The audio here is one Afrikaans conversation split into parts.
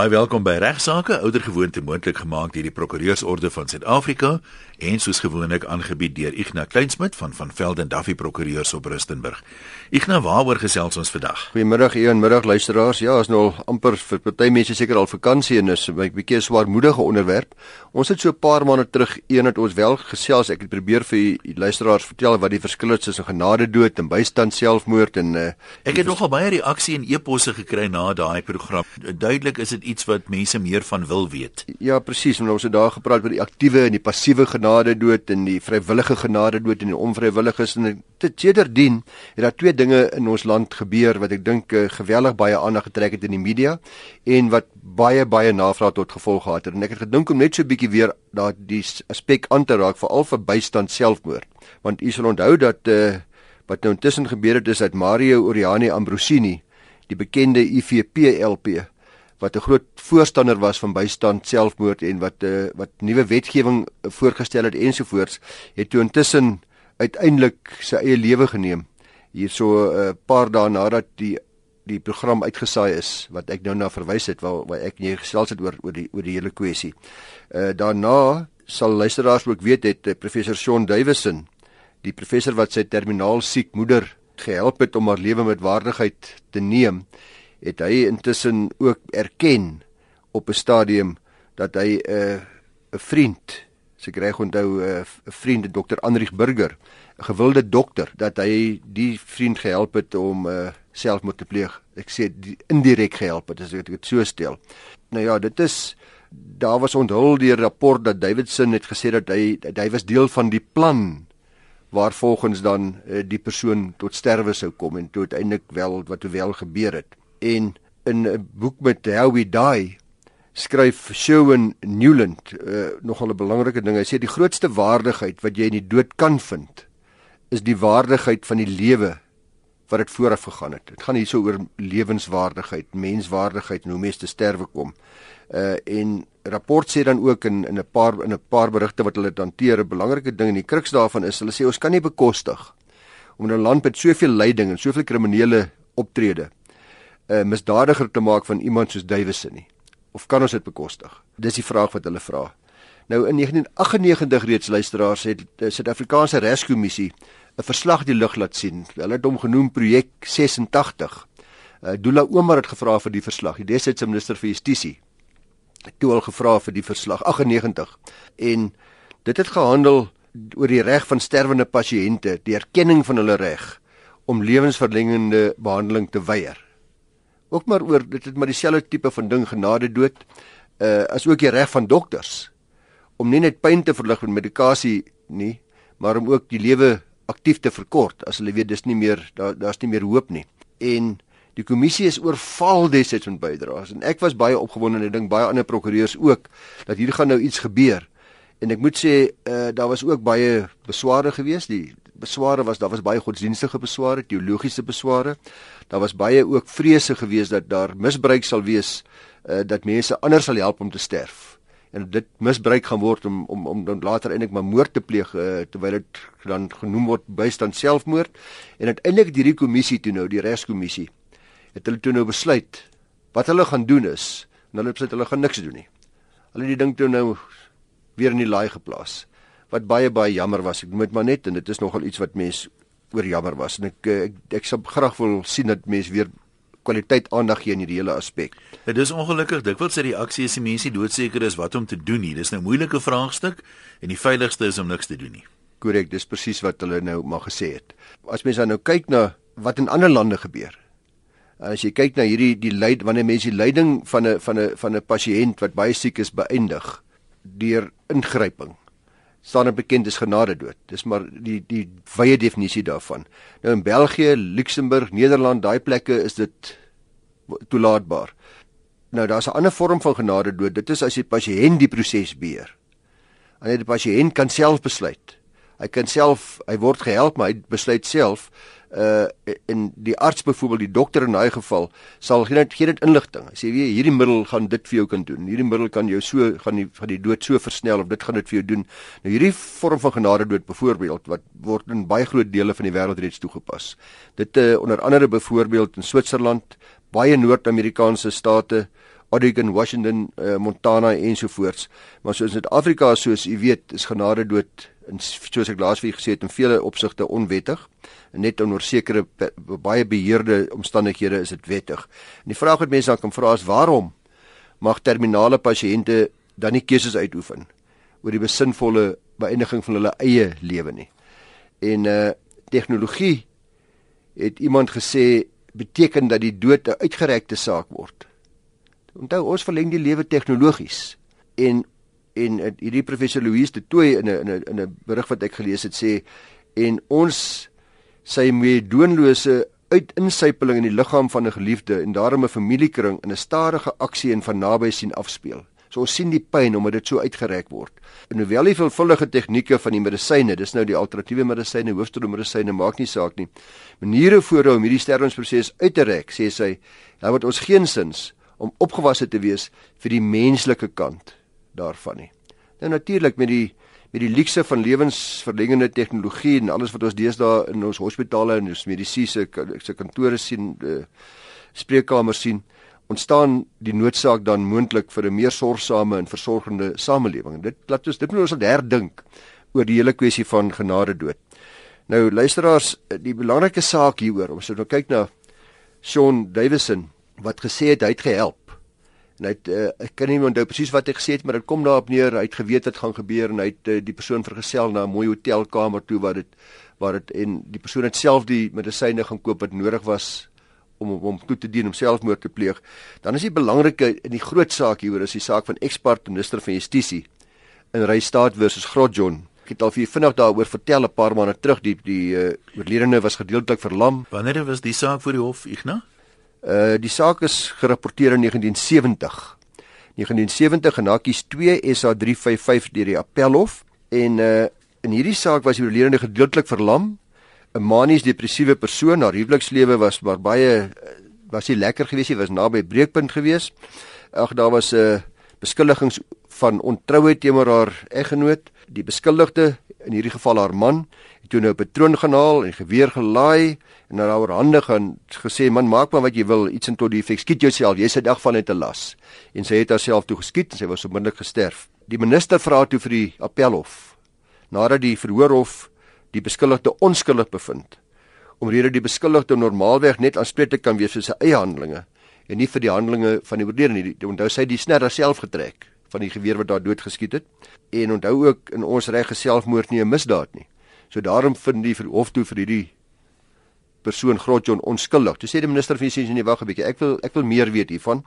Baie welkom by Regsake, oudergewoonte moontlik gemaak deur die Prokureursorde van Suid-Afrika en soos gewoonlik aangebied deur Ignas Kleinsmid van van Velden Duffy Prokureurs op Rustenburg. Ignas, waaroor gesels ons vandag? Goeiemiddag, een middag luisteraars. Ja, is nou al amper vir party mense seker al vakansie en is 'n bietjie 'n swaarmoedige onderwerp. Ons het so 'n paar maande terug een het ons wel gesels. Ek het probeer vir die luisteraars vertel wat die verskil is tussen genadedood en bystand selfmoord en uh, ek het nogal baie reaksie en e-posse gekry na daai program. Duidelik is dit iets wat mense meer van wil weet. Ja, presies. Ons het daar gepraat oor die aktiewe en die passiewe genade dood en die vrywillige genade dood en die onvrywilliges en dit sedertdien het daar twee dinge in ons land gebeur wat ek dink uh, geweldig baie aandag getrek het in die media en wat baie baie navraag tot gevolg gehad het. En ek het gedink om net so 'n bietjie weer daardie aspek aan te raak veral vir bystand selfmoord. Want u sal onthou dat uh, wat nou intussen gebeur het is dat Mario Oriani Ambrosini, die bekende IFP LP wat 'n groot voorstander was van bystand selfmoord en wat uh, wat nuwe wetgewing voorgestel het ensovoorts het toe intussen uiteindelik sy eie lewe geneem hierso 'n uh, paar dae nadat die die program uitgesaai is wat ek nou na verwys het waar waar ek nie gesels het oor oor die oor die hele kwessie. Uh daarna sal luisteraars ook weet het uh, professor Shaun Davison die professor wat sy terminaal siek moeder gehelp het om haar lewe met waardigheid te neem het hy intussen ook erken op 'n stadium dat hy 'n uh, 'n vriend, se reg onthou eh, 'n uh, vriend Dr. Andrieg Burger, 'n gewilde dokter dat hy die vriend gehelp het om uh, selfmoord te pleeg. Ek sê indirek gehelp het as ek dit so stel. Nou ja, dit is daar was onthul die rapport dat Davidson het gesê dat hy dat hy was deel van die plan waar volgens dan uh, die persoon tot sterwe sou kom en toe uiteindelik wel wat toe wel gebeur het en in 'n boek met How We Die skryf Sherwin Newland uh, nogal 'n belangrike ding. Hy sê die grootste waardigheid wat jy in die dood kan vind is die waardigheid van die lewe wat dit vooraf gegaan het. Dit gaan hierso oor lewenswaardigheid, menswaardigheid en hoe mens te sterwe kom. Uh en rapport sê dan ook in in 'n paar in 'n paar berigte wat hulle hanteer 'n belangrike ding en die kruks daarvan is hulle sê ons kan nie bekostig om in 'n land met soveel lyding en soveel kriminele optrede 'n uh, misdadiger te maak van iemand soos Davison nie? Of kan ons dit bekostig? Dis die vraag wat hulle vra. Nou in 1998 reeds luisteraars het die Suid-Afrikaanse Regskommissie 'n verslag die lig laat sien. Hulle het hom genoem projek 86. Uh, Dula Omar het gevra vir die verslag. Die desitse minister vir Justisie het toe al gevra vir die verslag 98 en dit het gehandel oor die reg van sterwende pasiënte, die erkenning van hulle reg om lewensverlengende behandeling te weier ook maar oor dit het maar dieselfde tipe van ding genade dood. Uh as ook die reg van dokters om nie net pyn te verlig met medikasie nie maar om ook die lewe aktief te verkort as hulle weet dis nie meer daar daar's nie meer hoop nie. En die kommissie is oorval destyds met bydraes en ek was baie opgewonde en ek dink baie ander prokureurs ook dat hier gaan nou iets gebeur. En ek moet sê uh daar was ook baie besware geweest die besware was daar was baie godsdienstige besware, teologiese besware. Daar was baie ook vrese gewees dat daar misbruik sal wees uh, dat mense anders sal help om te sterf en dit misbruik gaan word om om om dan later eintlik maar moord te pleeg uh, terwyl dit dan genoem word bystand selfmoord en uiteindelik hierdie kommissie toe nou die regskommissie het hulle toe nou besluit wat hulle gaan doen is hulle besluit hulle gaan niks doen nie. Hulle het die ding toe nou weer in die laai geplaas wat baie baie jammer was. Ek moet maar net en dit is nogal iets wat mense oor jammer was en ek ek, ek sou graag wil sien dat mense weer kwaliteit aandag gee aan hierdie hele aspek. Dit is ongelukkig dikwels se reaksie is die mense doodseker is wat om te doen nie. Dis nou 'n moeilike vraagstuk en die veiligste is om niks te doen nie. Korrek, dis presies wat hulle nou maar gesê het. As mense nou kyk na wat in ander lande gebeur. As jy kyk na hierdie die lyd wanneer mense die lyding van 'n van 'n van 'n pasiënt wat baie siek is beëindig deur ingryping staan dit bekend as genade dood. Dis maar die die wye definisie daarvan. Nou in België, Luxemburg, Nederland, daai plekke is dit toelaatbaar. Nou daar's 'n ander vorm van genade dood. Dit is as die pasiënt die proses beheer. En die pasiënt kan self besluit. Hy kan self, hy word gehelp, maar hy besluit self uh in die arts byvoorbeeld die dokter in daai geval sal gee net gee dit inligting. Hy sê weet hierdie middel gaan dit vir jou kan doen. Hierdie middel kan jou so gaan die van die dood so versnel of dit gaan dit vir jou doen. Nou hierdie vorm van genade dood byvoorbeeld wat word in baie groot dele van die wêreld reeds toegepas. Dit uh onder andere byvoorbeeld in Switserland, baie Noord-Amerikaanse state Oregon, Washington, uh, Montana ensovoorts. Maar soos in Suid-Afrika soos u weet, is genade dood en soos ek laas vir gesê het in vele opsigte onwettig. Net onder sekere baie beheerde omstandighede is dit wettig. En die vraag wat mense dan kan vra is waarom mag terminale pasiënte dan nie keuses uitoefen oor die besinvolle beëindiging van hulle eie lewe nie. En uh tegnologie het iemand gesê beteken dat die dood 'n uitgerekte saak word. Onthou ons verleng die lewe tegnologies en en hierdie professor Louise de Tooy in 'n in 'n in 'n berig wat ek gelees het sê en ons sy meedoenlose uitinsypeling in die liggaam van 'n geliefde en daarom 'n familiekring in 'n stadige aksie en van naby sien afspeel. So ons sien die pyn omdat dit so uitgereik word. En hoewel die veelvuldige tegnieke van die medisyne, dis nou die alternatiewe medisyne, hoofstroomedisyne maak nie saak nie. Maniere voorhou om hierdie sterwingsproses uit te rek, sê sy, daar word ons geensins om opgewasse te wees vir die menslike kant daarvan nie. Nou natuurlik met die met die luukse van lewensverlengende tegnologie en alles wat ons deesdae in ons hospitale en ons mediese se kantore sien, uh, spreekkamers sien, ontstaan die noodsaak dan moontlik vir 'n meer sorgsame en versorgende samelewing. Dit laat ons dit moet ons herdink oor die hele kwessie van genade dood. Nou luisteraars, die belangrike saak hieroor, ons moet nou kyk na Sean Davison wat gesê het hy het gehelp En hy het uh, ek kan nie onthou presies wat hy gesê het, maar dit kom daarop neer, hy het geweet wat gaan gebeur en hy het uh, die persoon vergesel na 'n mooi hotelkamer toe waar dit waar dit en die persoon het self die medisyne gaan koop wat nodig was om om toe te dien om selfmoord te pleeg. Dan is die belangrike in die groot saak hieroor is die saak van ex-part minister van justisie in Rystaat versus Grotjon. Ek het al vir vinnig daaroor vertel 'n paar maande terug die die uh, oorledene was gedeeltelik verlam. Wanneer was die saak voor die hof, Ignas? Uh die saak is gerapporteer in 1970. 1970 en hakies 2 SA 355 deur die Appelhof en uh in hierdie saak was die oorledene gedeeltelik verlam. 'n Manies depressiewe persoon, haar huwelikslewe was maar baie was nie lekker gewees nie, was naby breekpunt gewees. Ag daar was 'n uh, beskuldigings van ontrouheid teenoor haar eggenoot. Die beskuldigde, in hierdie geval haar man, het toe nou 'n patroon gehaal en geweer gelaai en na haar hande gaan gesê man maak maar wat jy wil iets in tot die effek skiet jouself. Jy sit dag van net 'n las. En sy het haarself toe geskiet en sy was onmiddellik gesterf. Die minister vra toe vir die appelhof nadat die verhoorhof die beskuldigde onskuldig bevind omrede die beskuldigde normaalweg net aanspreek te kan wees vir sy eie handelinge en nie vir die handelinge van die oorledene nie. Onthou sy die snerre self getrek van die geweer wat daar dood geskiet het en onthou ook in ons reg geselfmoord nie 'n misdaad nie so daarom vind die hof toe vir hierdie persoon Grotjon onskuldig. Toe sê die minister van justisie nee wag 'n bietjie. Ek wil ek wil meer weet hiervan.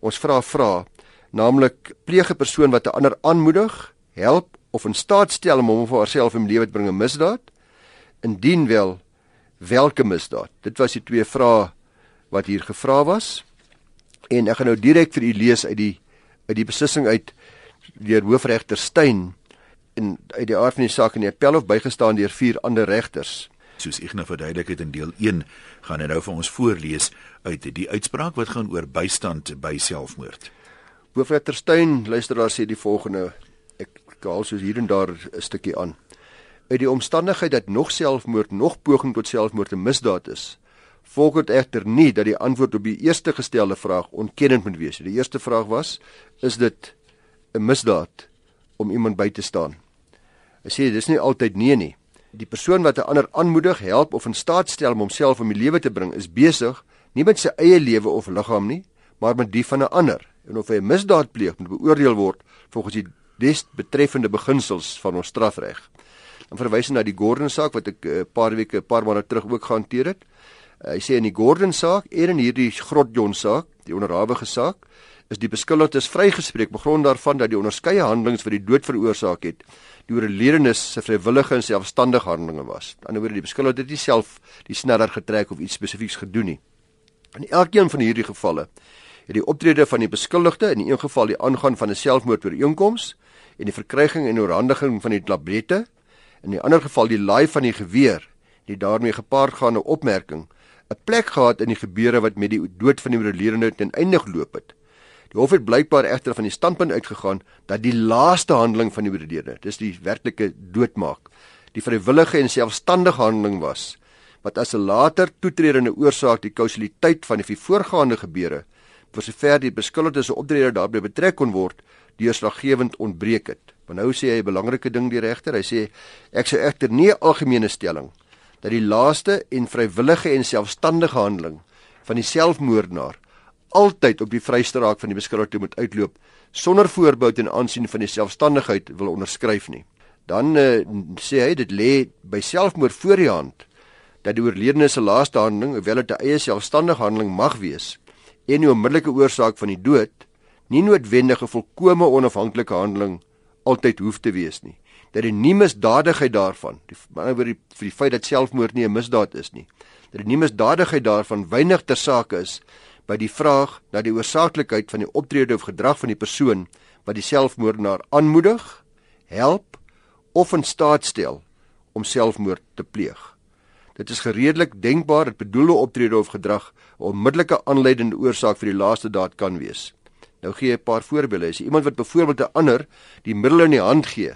Ons vra vra naamlik pleeg 'n persoon wat 'n ander aanmoedig, help of in staat stel om hom of haarself in lewe te bring 'n misdaad? Indien wel, watter misdaad? Dit was die twee vrae wat hier gevra was. En ek gaan nou direk vir u lees uit die uit die beslissing uit deur hoofregter Steyn in uit die aard van die saak in die appelhof bygestaan deur vier ander regters soos Ignas verduidelik het in deel 1 gaan hy nou vir ons voorlees uit die uitspraak wat gaan oor bystand by selfmoord. Hoofrechter Steyn, luisteraar sê die volgende ek haal soos hier en daar 'n stukkie aan. Uit die omstandigheid dat nog selfmoord nog poging tot selfmoord 'n misdaad is, volg dit egter nie dat die antwoord op die eerste gestelde vraag ontkennend moet wees. Die eerste vraag was: is dit 'n misdaad om iemand by te staan? Hy sê dis nie altyd nee nie die persoon wat 'n ander aanmoedig, help of in staat stel om homself om die lewe te bring, is besig nie met sy eie lewe of liggaam nie, maar met die van 'n ander. En of hy 'n misdaad pleeg, moet beoordeel word volgens die des betreffende beginsels van ons strafreg. Dan verwys hy na die Gordon saak wat ek 'n uh, paar weke, 'n paar maande terug ook gehanteer het. Uh, hy sê in die Gordon saak en in hierdie Grotjon saak, die onderhawige saak, is die beskuldigdes vrygespreek op grond daarvan dat die onderskeie handelings wat die dood veroorsaak het, die oorledenes se vrywillige en selfstandige handelinge was. Aan die ander wyse die beskuldigde het nie self die sneller getrek of iets spesifieks gedoen nie. In elkeen van hierdie gevalle het die optrede van die beskuldigde in een geval die aangaan van 'n selfmoordooreenkoms en die verkryging en oorhandiging van die tablette in die ander geval die laai van die geweer die daarmee gepaard gaande opmerking 'n plek gehad in die gebeure wat met die dood van die oorledene ten einde geloop het. Die hof het blykbaar egter van die standpunt uitgegaan dat die laaste handeling van die oorledene, dis die werklike doodmaak, die vrywillige en selfstandige handeling was wat as 'n later toetredende oorsaak die kausaliteit van die voorgaande gebeure vir sover die beskuldigde se optrede daarbey betrek kon word, deurslaggewend ontbreek het. Maar nou sê hy 'n belangrike ding die regter, hy sê ek sou egter nie 'n algemene stelling dat die laaste en vrywillige en selfstandige handeling van die selfmoordenaar altyd op die vrysteraak van die beskuldigde moet uitloop sonder voorbou ten aansien van die selfstandigheid wil onderskryf nie. Dan uh, sê hy dit lê by selfmoord voor die hand dat die oorledene se laaste handeling, hoewel dit 'n eie selfstandige handeling mag wees, en die onmiddellike oorsaak van die dood nie noodwendig 'n volkomme onafhanklike handeling altyd hoef te wees nie. Dat die nie misdadigheid daarvan, die ander vir die vir die feit dat selfmoord nie 'n misdaad is nie, dat die nie misdadigheid daarvan weinig ter sake is by die vraag na die oorsaaklikheid van die optrede of gedrag van die persoon wat die selfmoordenaar aanmoedig, help of in staat stel om selfmoord te pleeg. Dit is gereedelik denkbaar dat bedoelde optrede of gedrag 'n onmiddellike aanleidende oorsaak vir die laaste daad kan wees. Nou gee ek 'n paar voorbeelde. As iemand wat byvoorbeeld 'n ander die middele in die hand gee,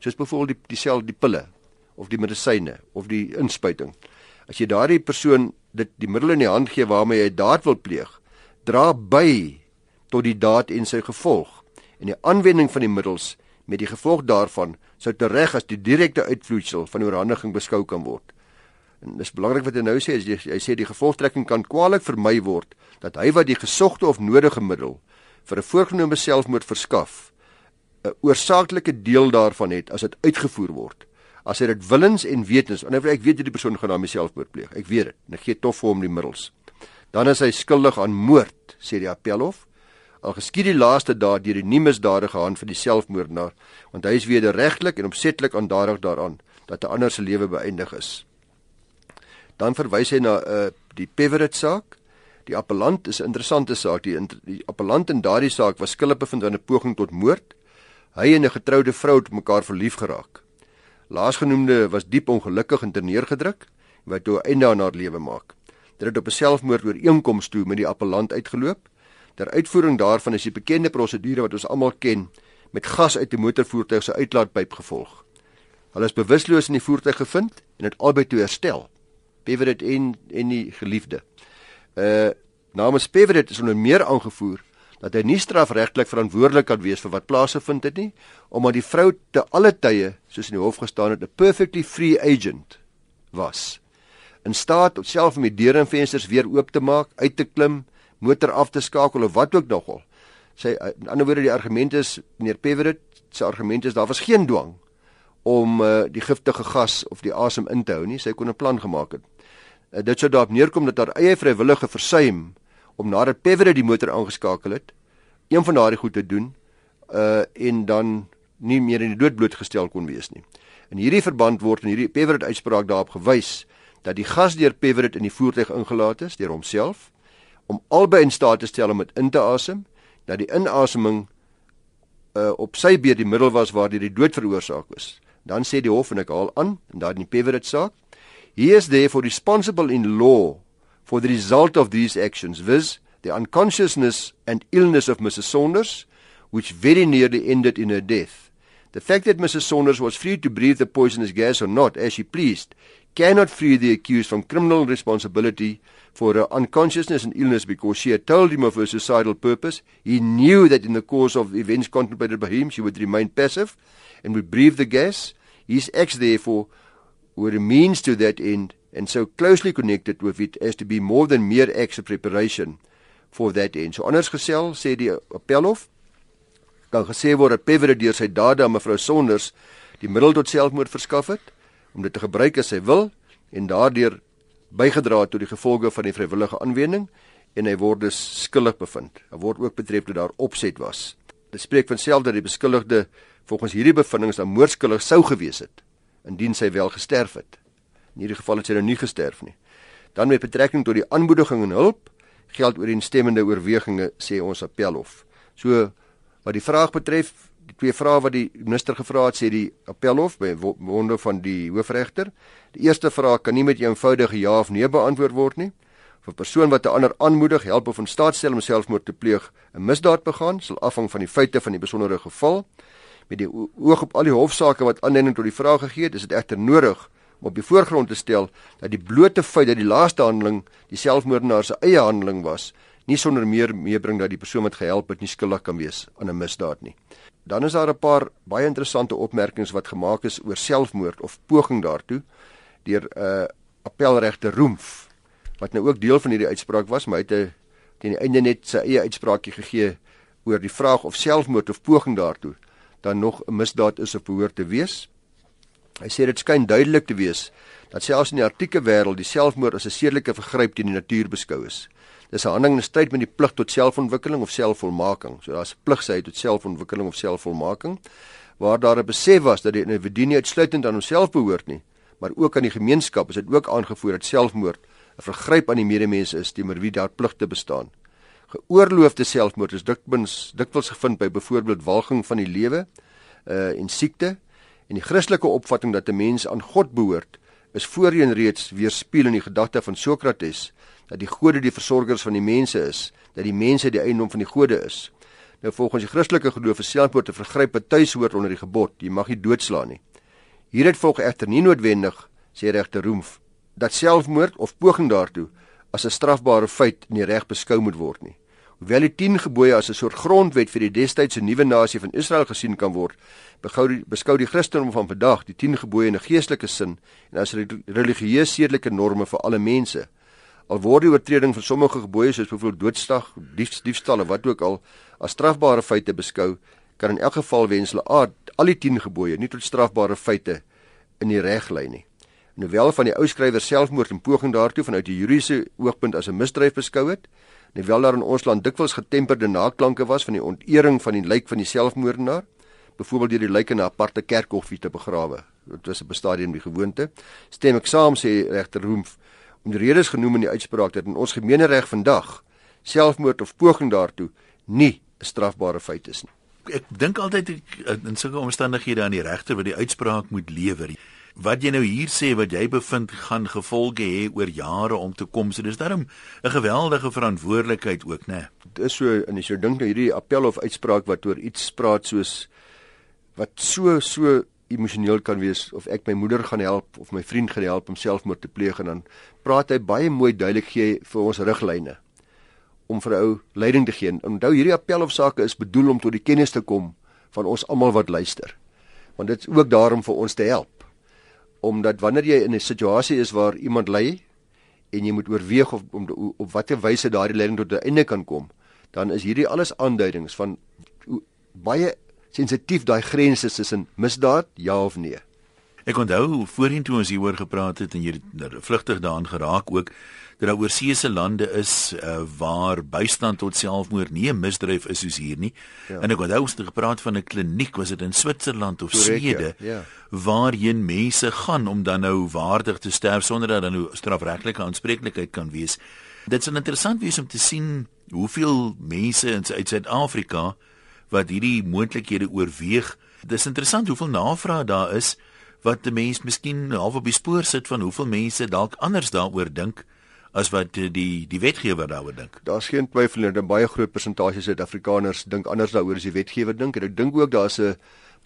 soos byvoorbeeld die dieselfde die pille of die medisyne of die inspuiting. As jy daardie persoon dit die middele in die hand gee waarmee hy daad wil pleeg, dra by tot die daad en sy gevolg. En die aanwending van die middels met die gevolg daarvan sou tereg as die direkte uitvloeisel van oorhandiging beskou kan word. En dis belangrik wat hy nou sê, hy, hy sê die gevolgtrekking kan kwaliek vermy word dat hy wat die gesogte of nodige middel vir 'n voorgenome selfmoord verskaf, 'n oorsaaklike deel daarvan het as dit uitgevoer word. As hy dit willens en wetens, en ek weet hierdie persoon gaan daarmee selfmoord pleeg. Ek weet dit. Ek gee tof vir hom die middels. Dan is hy skuldig aan moord, sê die appelhof. Al geskied die laaste daad deur die nie misdadige hand van die selfmoordenaar, want hy is wederregtelik en opsetlik aandadig daaraan dat 'n ander se lewe beëindig is. Dan verwys hy na uh die Peverett saak. Die appellant is 'n interessante saak. Die, die appellant in daardie saak was skuldig bevind aan 'n poging tot moord. Hy en 'n getroude vrou het mekaar verlief geraak. Laasgenoemde was diep ongelukkig en terneergedruk wat toe einde aan haar lewe maak. Dit het op 'n selfmoord ooreenkoms toe met die appellant uitgeloop. Ter uitvoering daarvan is die bekende prosedure wat ons almal ken met gas uit 'n motorvoertuig se uitlaatpyp gevolg. Hulle is bewusteloos in die voertuig gevind en het albei toe herstel. Peverit en en die geliefde. Uh namens Peverit is onder meer aangevoer dat hy nie strafregtelik verantwoordelik kan wees vir wat plaasgevind het nie, omdat die vrou te alle tye, soos in die hof gestaan het, 'n perfectly free agent was. In staat om self om die deure en vensters weer oop te maak, uit te klim, motor af te skakel of wat ook nogal. Sy in ander woorde die argument is meneer Peverit se argument is daar was geen dwang om uh, die giftige gas of die asem in te hou nie. Sy kon 'n plan gemaak het. Uh, dit sou daarop neerkom dat haar eie vrywillige versuim om nadat Pevere die motor aangeskakel het, een van daardie goed te doen, uh en dan nie meer in die dood blootgestel kon wees nie. In hierdie verband word in hierdie Pevere uitspraak daarop gewys dat die gas deur Pevere in die voertuig ingelaat is deur homself om albei in staat te stel om in te asem, dat die inaseming uh op sy beurt die middel was waardeur die dood veroorsaak is. Dan sê die hof en ek haal aan en daar in die Pevere saak He is therefore responsible in law for the result of these actions, viz., the unconsciousness and illness of Mrs. Saunders, which very nearly ended in her death. The fact that Mrs. Saunders was free to breathe the poisonous gas or not, as she pleased, cannot free the accused from criminal responsibility for her unconsciousness and illness because she had told him of her suicidal purpose. He knew that in the course of events contemplated by him, she would remain passive and would breathe the gas. His acts, therefore, were a means to that end and so closely connected with it as to be more than mere acts of preparation for that end. So anders gesel sê die appelhof kan gesê word dat Pevere deur sy dade aan mevrou Sonders die middel tot selfmoord verskaf het om dit te gebruik as hy wil en daardeur bygedra het tot die gevolge van die vrywillige aanwending en hy word dus skuldig bevind. Hy word ook betref dat daar opset was. Dit spreek van self dat die beskuldigde volgens hierdie bevindinge dan moordskuldig sou gewees het indien sy wel gesterf het. In hierdie geval het sy nou nie gesterf nie. Dan met betrekking tot die aanmoediging en hulp geld ooreenstemmende oorwegings sê ons appelhof. So wat die vraag betref, die twee vrae wat die minister gevra het sê die appelhof by wonde van die hoofregter. Die eerste vraag kan nie met 'n eenvoudige ja of nee beantwoord word nie. Vir 'n persoon wat 'n ander aanmoedig, help of in staat stel om selfmoord te pleeg, 'n misdaad begaan, sal afhang van die feite van die besondere geval met die oog op al die hofsaake wat aanleiding tot die vraag gegee het, is dit egter nodig om op die voorgrond te stel dat die blote feit dat die laaste handeling die selfmoordenaar se eie handeling was, nie sonder meer meebring dat die persoon wat gehelp het nie skuldig kan wees aan 'n misdaad nie. Dan is daar 'n paar baie interessante opmerkings wat gemaak is oor selfmoord of poging daartoe deur 'n uh, appelregter Roemf wat nou ook deel van hierdie uitspraak was, maar hy het 'n teen die einde net sy eie uitspraakie gegee oor die vraag of selfmoord of poging daartoe dan nog 'n misdaad is of behoort te wees. Hy sê dit skyn duidelik te wees dat selfs in die artikelike wêreld die selfmoord as 'n sedelike vergryp teen die natuur beskou is. Dis 'n handeling in stryd met die plig tot selfontwikkeling of selfvolmaking. So daar's 'n plig sy tot selfontwikkeling of selfvolmaking waar daar 'n besef was dat die individu nie uitsluitend aan homself behoort nie, maar ook aan die gemeenskap. Is dit ook aangevoer dat selfmoord 'n vergryp aan die medemens is teenoor wie daar pligte bestaan. Geoorloofde selfmoord is dikwels dikwels gevind by byvoorbeeld walging van die lewe uh en siekte en die Christelike opvatting dat 'n mens aan God behoort is voorheen reeds weerspieël in die gedagte van Sokrates dat die gode die versorgers van die mense is, dat die mense die eiendom van die gode is. Nou volgens die Christelike geloof is selfmoord te vergryp wat tuis hoort onder die gebod, jy mag nie doodslaan nie. Hieruit volg egter nie noodwendig, sê regter Roemf, dat selfmoord of poging daartoe as 'n strafbare feit in die reg beskou moet word nie. Hoewel die 10 gebooie as 'n soort grondwet vir die destydse nuwe nasie van Israel gesien kan word, die, beskou die Christendom van vandag die 10 gebooie in 'n geestelike sin en as religieus sedelike norme vir alle mense. Al word die oortreding van sommige gebooie soos byvoorbeeld doodslag, dief, diefstal of wat ook al as strafbare feite beskou, kan in elk geval wens hulle aard al die 10 gebooie nie tot strafbare feite in die reg lei nie. Hoewel van die ou skrywer selfmoord en poging daartoe vanuit die juridiese oogpunt as 'n misdrijf beskou het, hoewel daar in ons land dikwels getemperde naklanke was van die ontering van die lijk van die selfmoordenaar, byvoorbeeld deur die lijk in 'n aparte kerkhofie te begrawe. Dit was 'n bestadium die gewoonte. Stem ek saam sê regter Roemf om die redes genoem in die uitspraak dat in ons gemeenereg vandag selfmoord of poging daartoe nie 'n strafbare feit is nie. Ek dink altyd in sulke omstandighede aan die regter wat die uitspraak moet lewer wat jy nou hier sê wat jy bevind gaan gevolge hê oor jare om te kom. So dis daarom 'n geweldige verantwoordelikheid ook, né? Dit is so en as jy dink nou hierdie appel of uitspraak wat oor iets praat soos wat so so emosioneel kan wees of ek my moeder gaan help of my vriend gaan help om selfmoord te pleeg en dan praat hy baie mooi duidelik gee vir ons riglyne om vir ou leiding te gee. Onthou hierdie appel of sake is bedoel om tot die kennis te kom van ons almal wat luister. Want dit is ook daarom vir ons te help omdat wanneer jy in 'n situasie is waar iemand ly en jy moet oorweeg of om op watter wyse daardie lyding tot 'n einde kan kom, dan is hierdie alles aanduidings van baie sensitief daai grense tussen misdaad ja of nee. Ek onthou voorheen toe ons hieroor gepraat het en jy vlugtig daaraan geraak ook dat daar oorseese lande is uh, waar bystand tot selfmoord nie 'n misdryf is soos hier nie. Ja. En ek onthou ons het gepraat van 'n kliniek, was dit in Switserland of Swede, ja. ja. waarheen mense gaan om dan nou waardig te sterf sonder dat dan nou strafregtelike aanspreeklikheid kan wees. Dit is interessant wees om te sien hoeveel mense in Suid-Afrika wat hierdie moontlikhede oorweeg. Dis interessant hoeveel navraag daar is wat 'n mens miskien half op die spoor sit van hoeveel mense dalk anders daaroor dink as wat die die wetgewer daaroor dink. Daar's geen twyfel dat 'n baie groot persentasie Suid-Afrikaners dink anders daaroor as die wetgewer dink en ek dink ook daar's 'n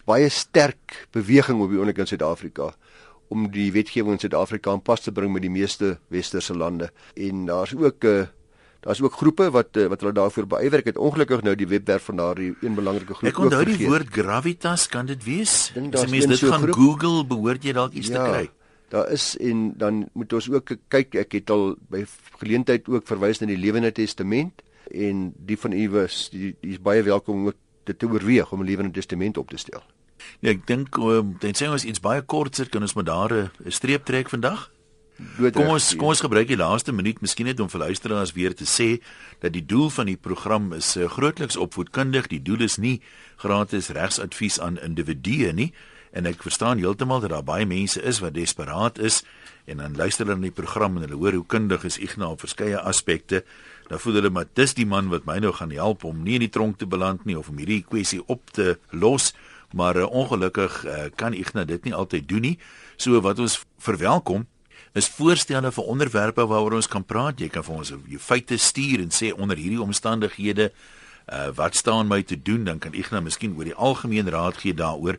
baie sterk beweging op die oomblik in Suid-Afrika om die wetgewing in Suid-Afrika aan pas te bring met die meeste westerse lande. En daar's ook 'n uh, eh, daar's ook groepe wat uh, wat hulle daarvoor beywer. Ek het ongelukkig nou die webwerf van daardie een belangrike groep. Ek onthou die woord gravitas, kan dit wees? As mens dit so gaan groep? Google, behoort jy dalk iets ja. te kry daar is en dan moet ons ook kyk ek het al by geleentheid ook verwys na die Lewende Testament en die van u was die, die is baie welkom om dit te oorweeg om 'n Lewende Testament op te stel. Ja, ek dink um, dan sê ons iets baie kort sit kan ons maar daar 'n streep trek vandag. Kom ons kom ons gebruik die laaste minuut miskien net om vir luisteraars weer te sê dat die doel van die program is uh, grootliks opvoedkundig. Die doel is nie gratis regsadvies aan individue nie en ek verstaan heeltemal dat daar baie mense is wat desperaat is en dan luister hulle na die program en hulle hoor hoe kundig is Ignas op verskeie aspekte. Dan voel hulle maar dis die man wat my nou gaan help om nie in die tronk te beland nie of om hierdie kwessie op te los. Maar uh, ongelukkig uh, kan Ignas dit nie altyd doen nie. So wat ons verwelkom is voorstelle vir onderwerpe waaroor ons kan praat. Jy kan vir ons jou feite stuur en sê onder hierdie omstandighede Uh wat staan my te doen? Dan kan Ignas miskien oor die algemeen raad gee daaroor,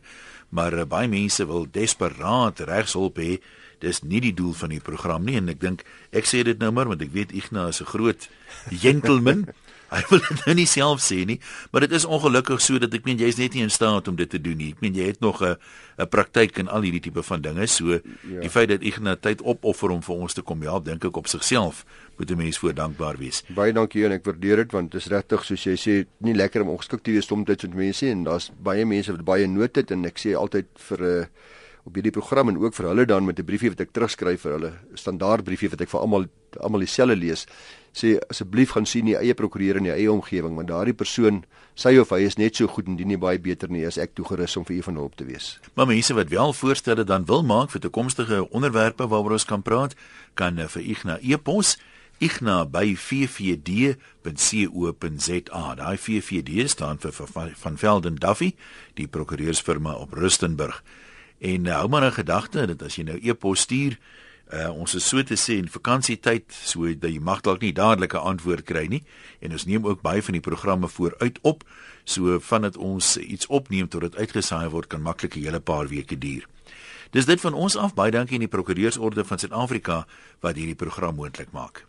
maar uh, baie mense wil desperaat regshulp hê. Dis nie die doel van die program nie en ek dink ek sê dit nou maar want ek weet Ignas is 'n groot gentleman. Hy wil dit nou nie self sê nie, maar dit is ongelukkig so dat ek meen jy's net nie in staat om dit te doen nie. Ek meen jy het nog 'n 'n praktyk in al hierdie tipe van dinge. So ja. die feit dat Ignas tyd opoffer om vir ons te kom help, dink ek op sigself moet 'n mens voor dankbaar wees. Baie dankie en ek waardeer dit want dit is regtig soos jy sê, nie lekker om ongeskik te wees soms met mense en daar's baie mense wat baie nood het en ek sê altyd vir 'n uh, eh, op hierdie program en ook vir hulle dan met 'n briefie wat ek terugskryf vir hulle standaard briefie wat ek vir almal almal dieselfde lees sê asseblief gaan sien die eie prokureur in die eie omgewing want daardie persoon sy of hy is net so goed en dien nie baie beter nie as ek toegerus om vir u van hulp te wees. Maar mense wat wel voorstelle dan wil maak vir toekomstige onderwerpe waaroor ons kan praat, kan vir Igna e-pos igna by 44d.co.za. Daai 44d staan vir van Velden Duffy, die prokureursfirma op Rustenburg. En uh, hou maar 'n gedagte dat as jy nou e-pos stuur, uh, ons is so te sê in vakansietyd, so dat jy mag dalk nie dadelik 'n antwoord kry nie. En ons neem ook baie van die programme vooruit op, so vandat ons iets opneem tot dit uitgesaai word kan maklik 'n hele paar weke duur. Dis dit van ons af. Baie dankie aan die Prokureursorde van Suid-Afrika wat hierdie program moontlik maak.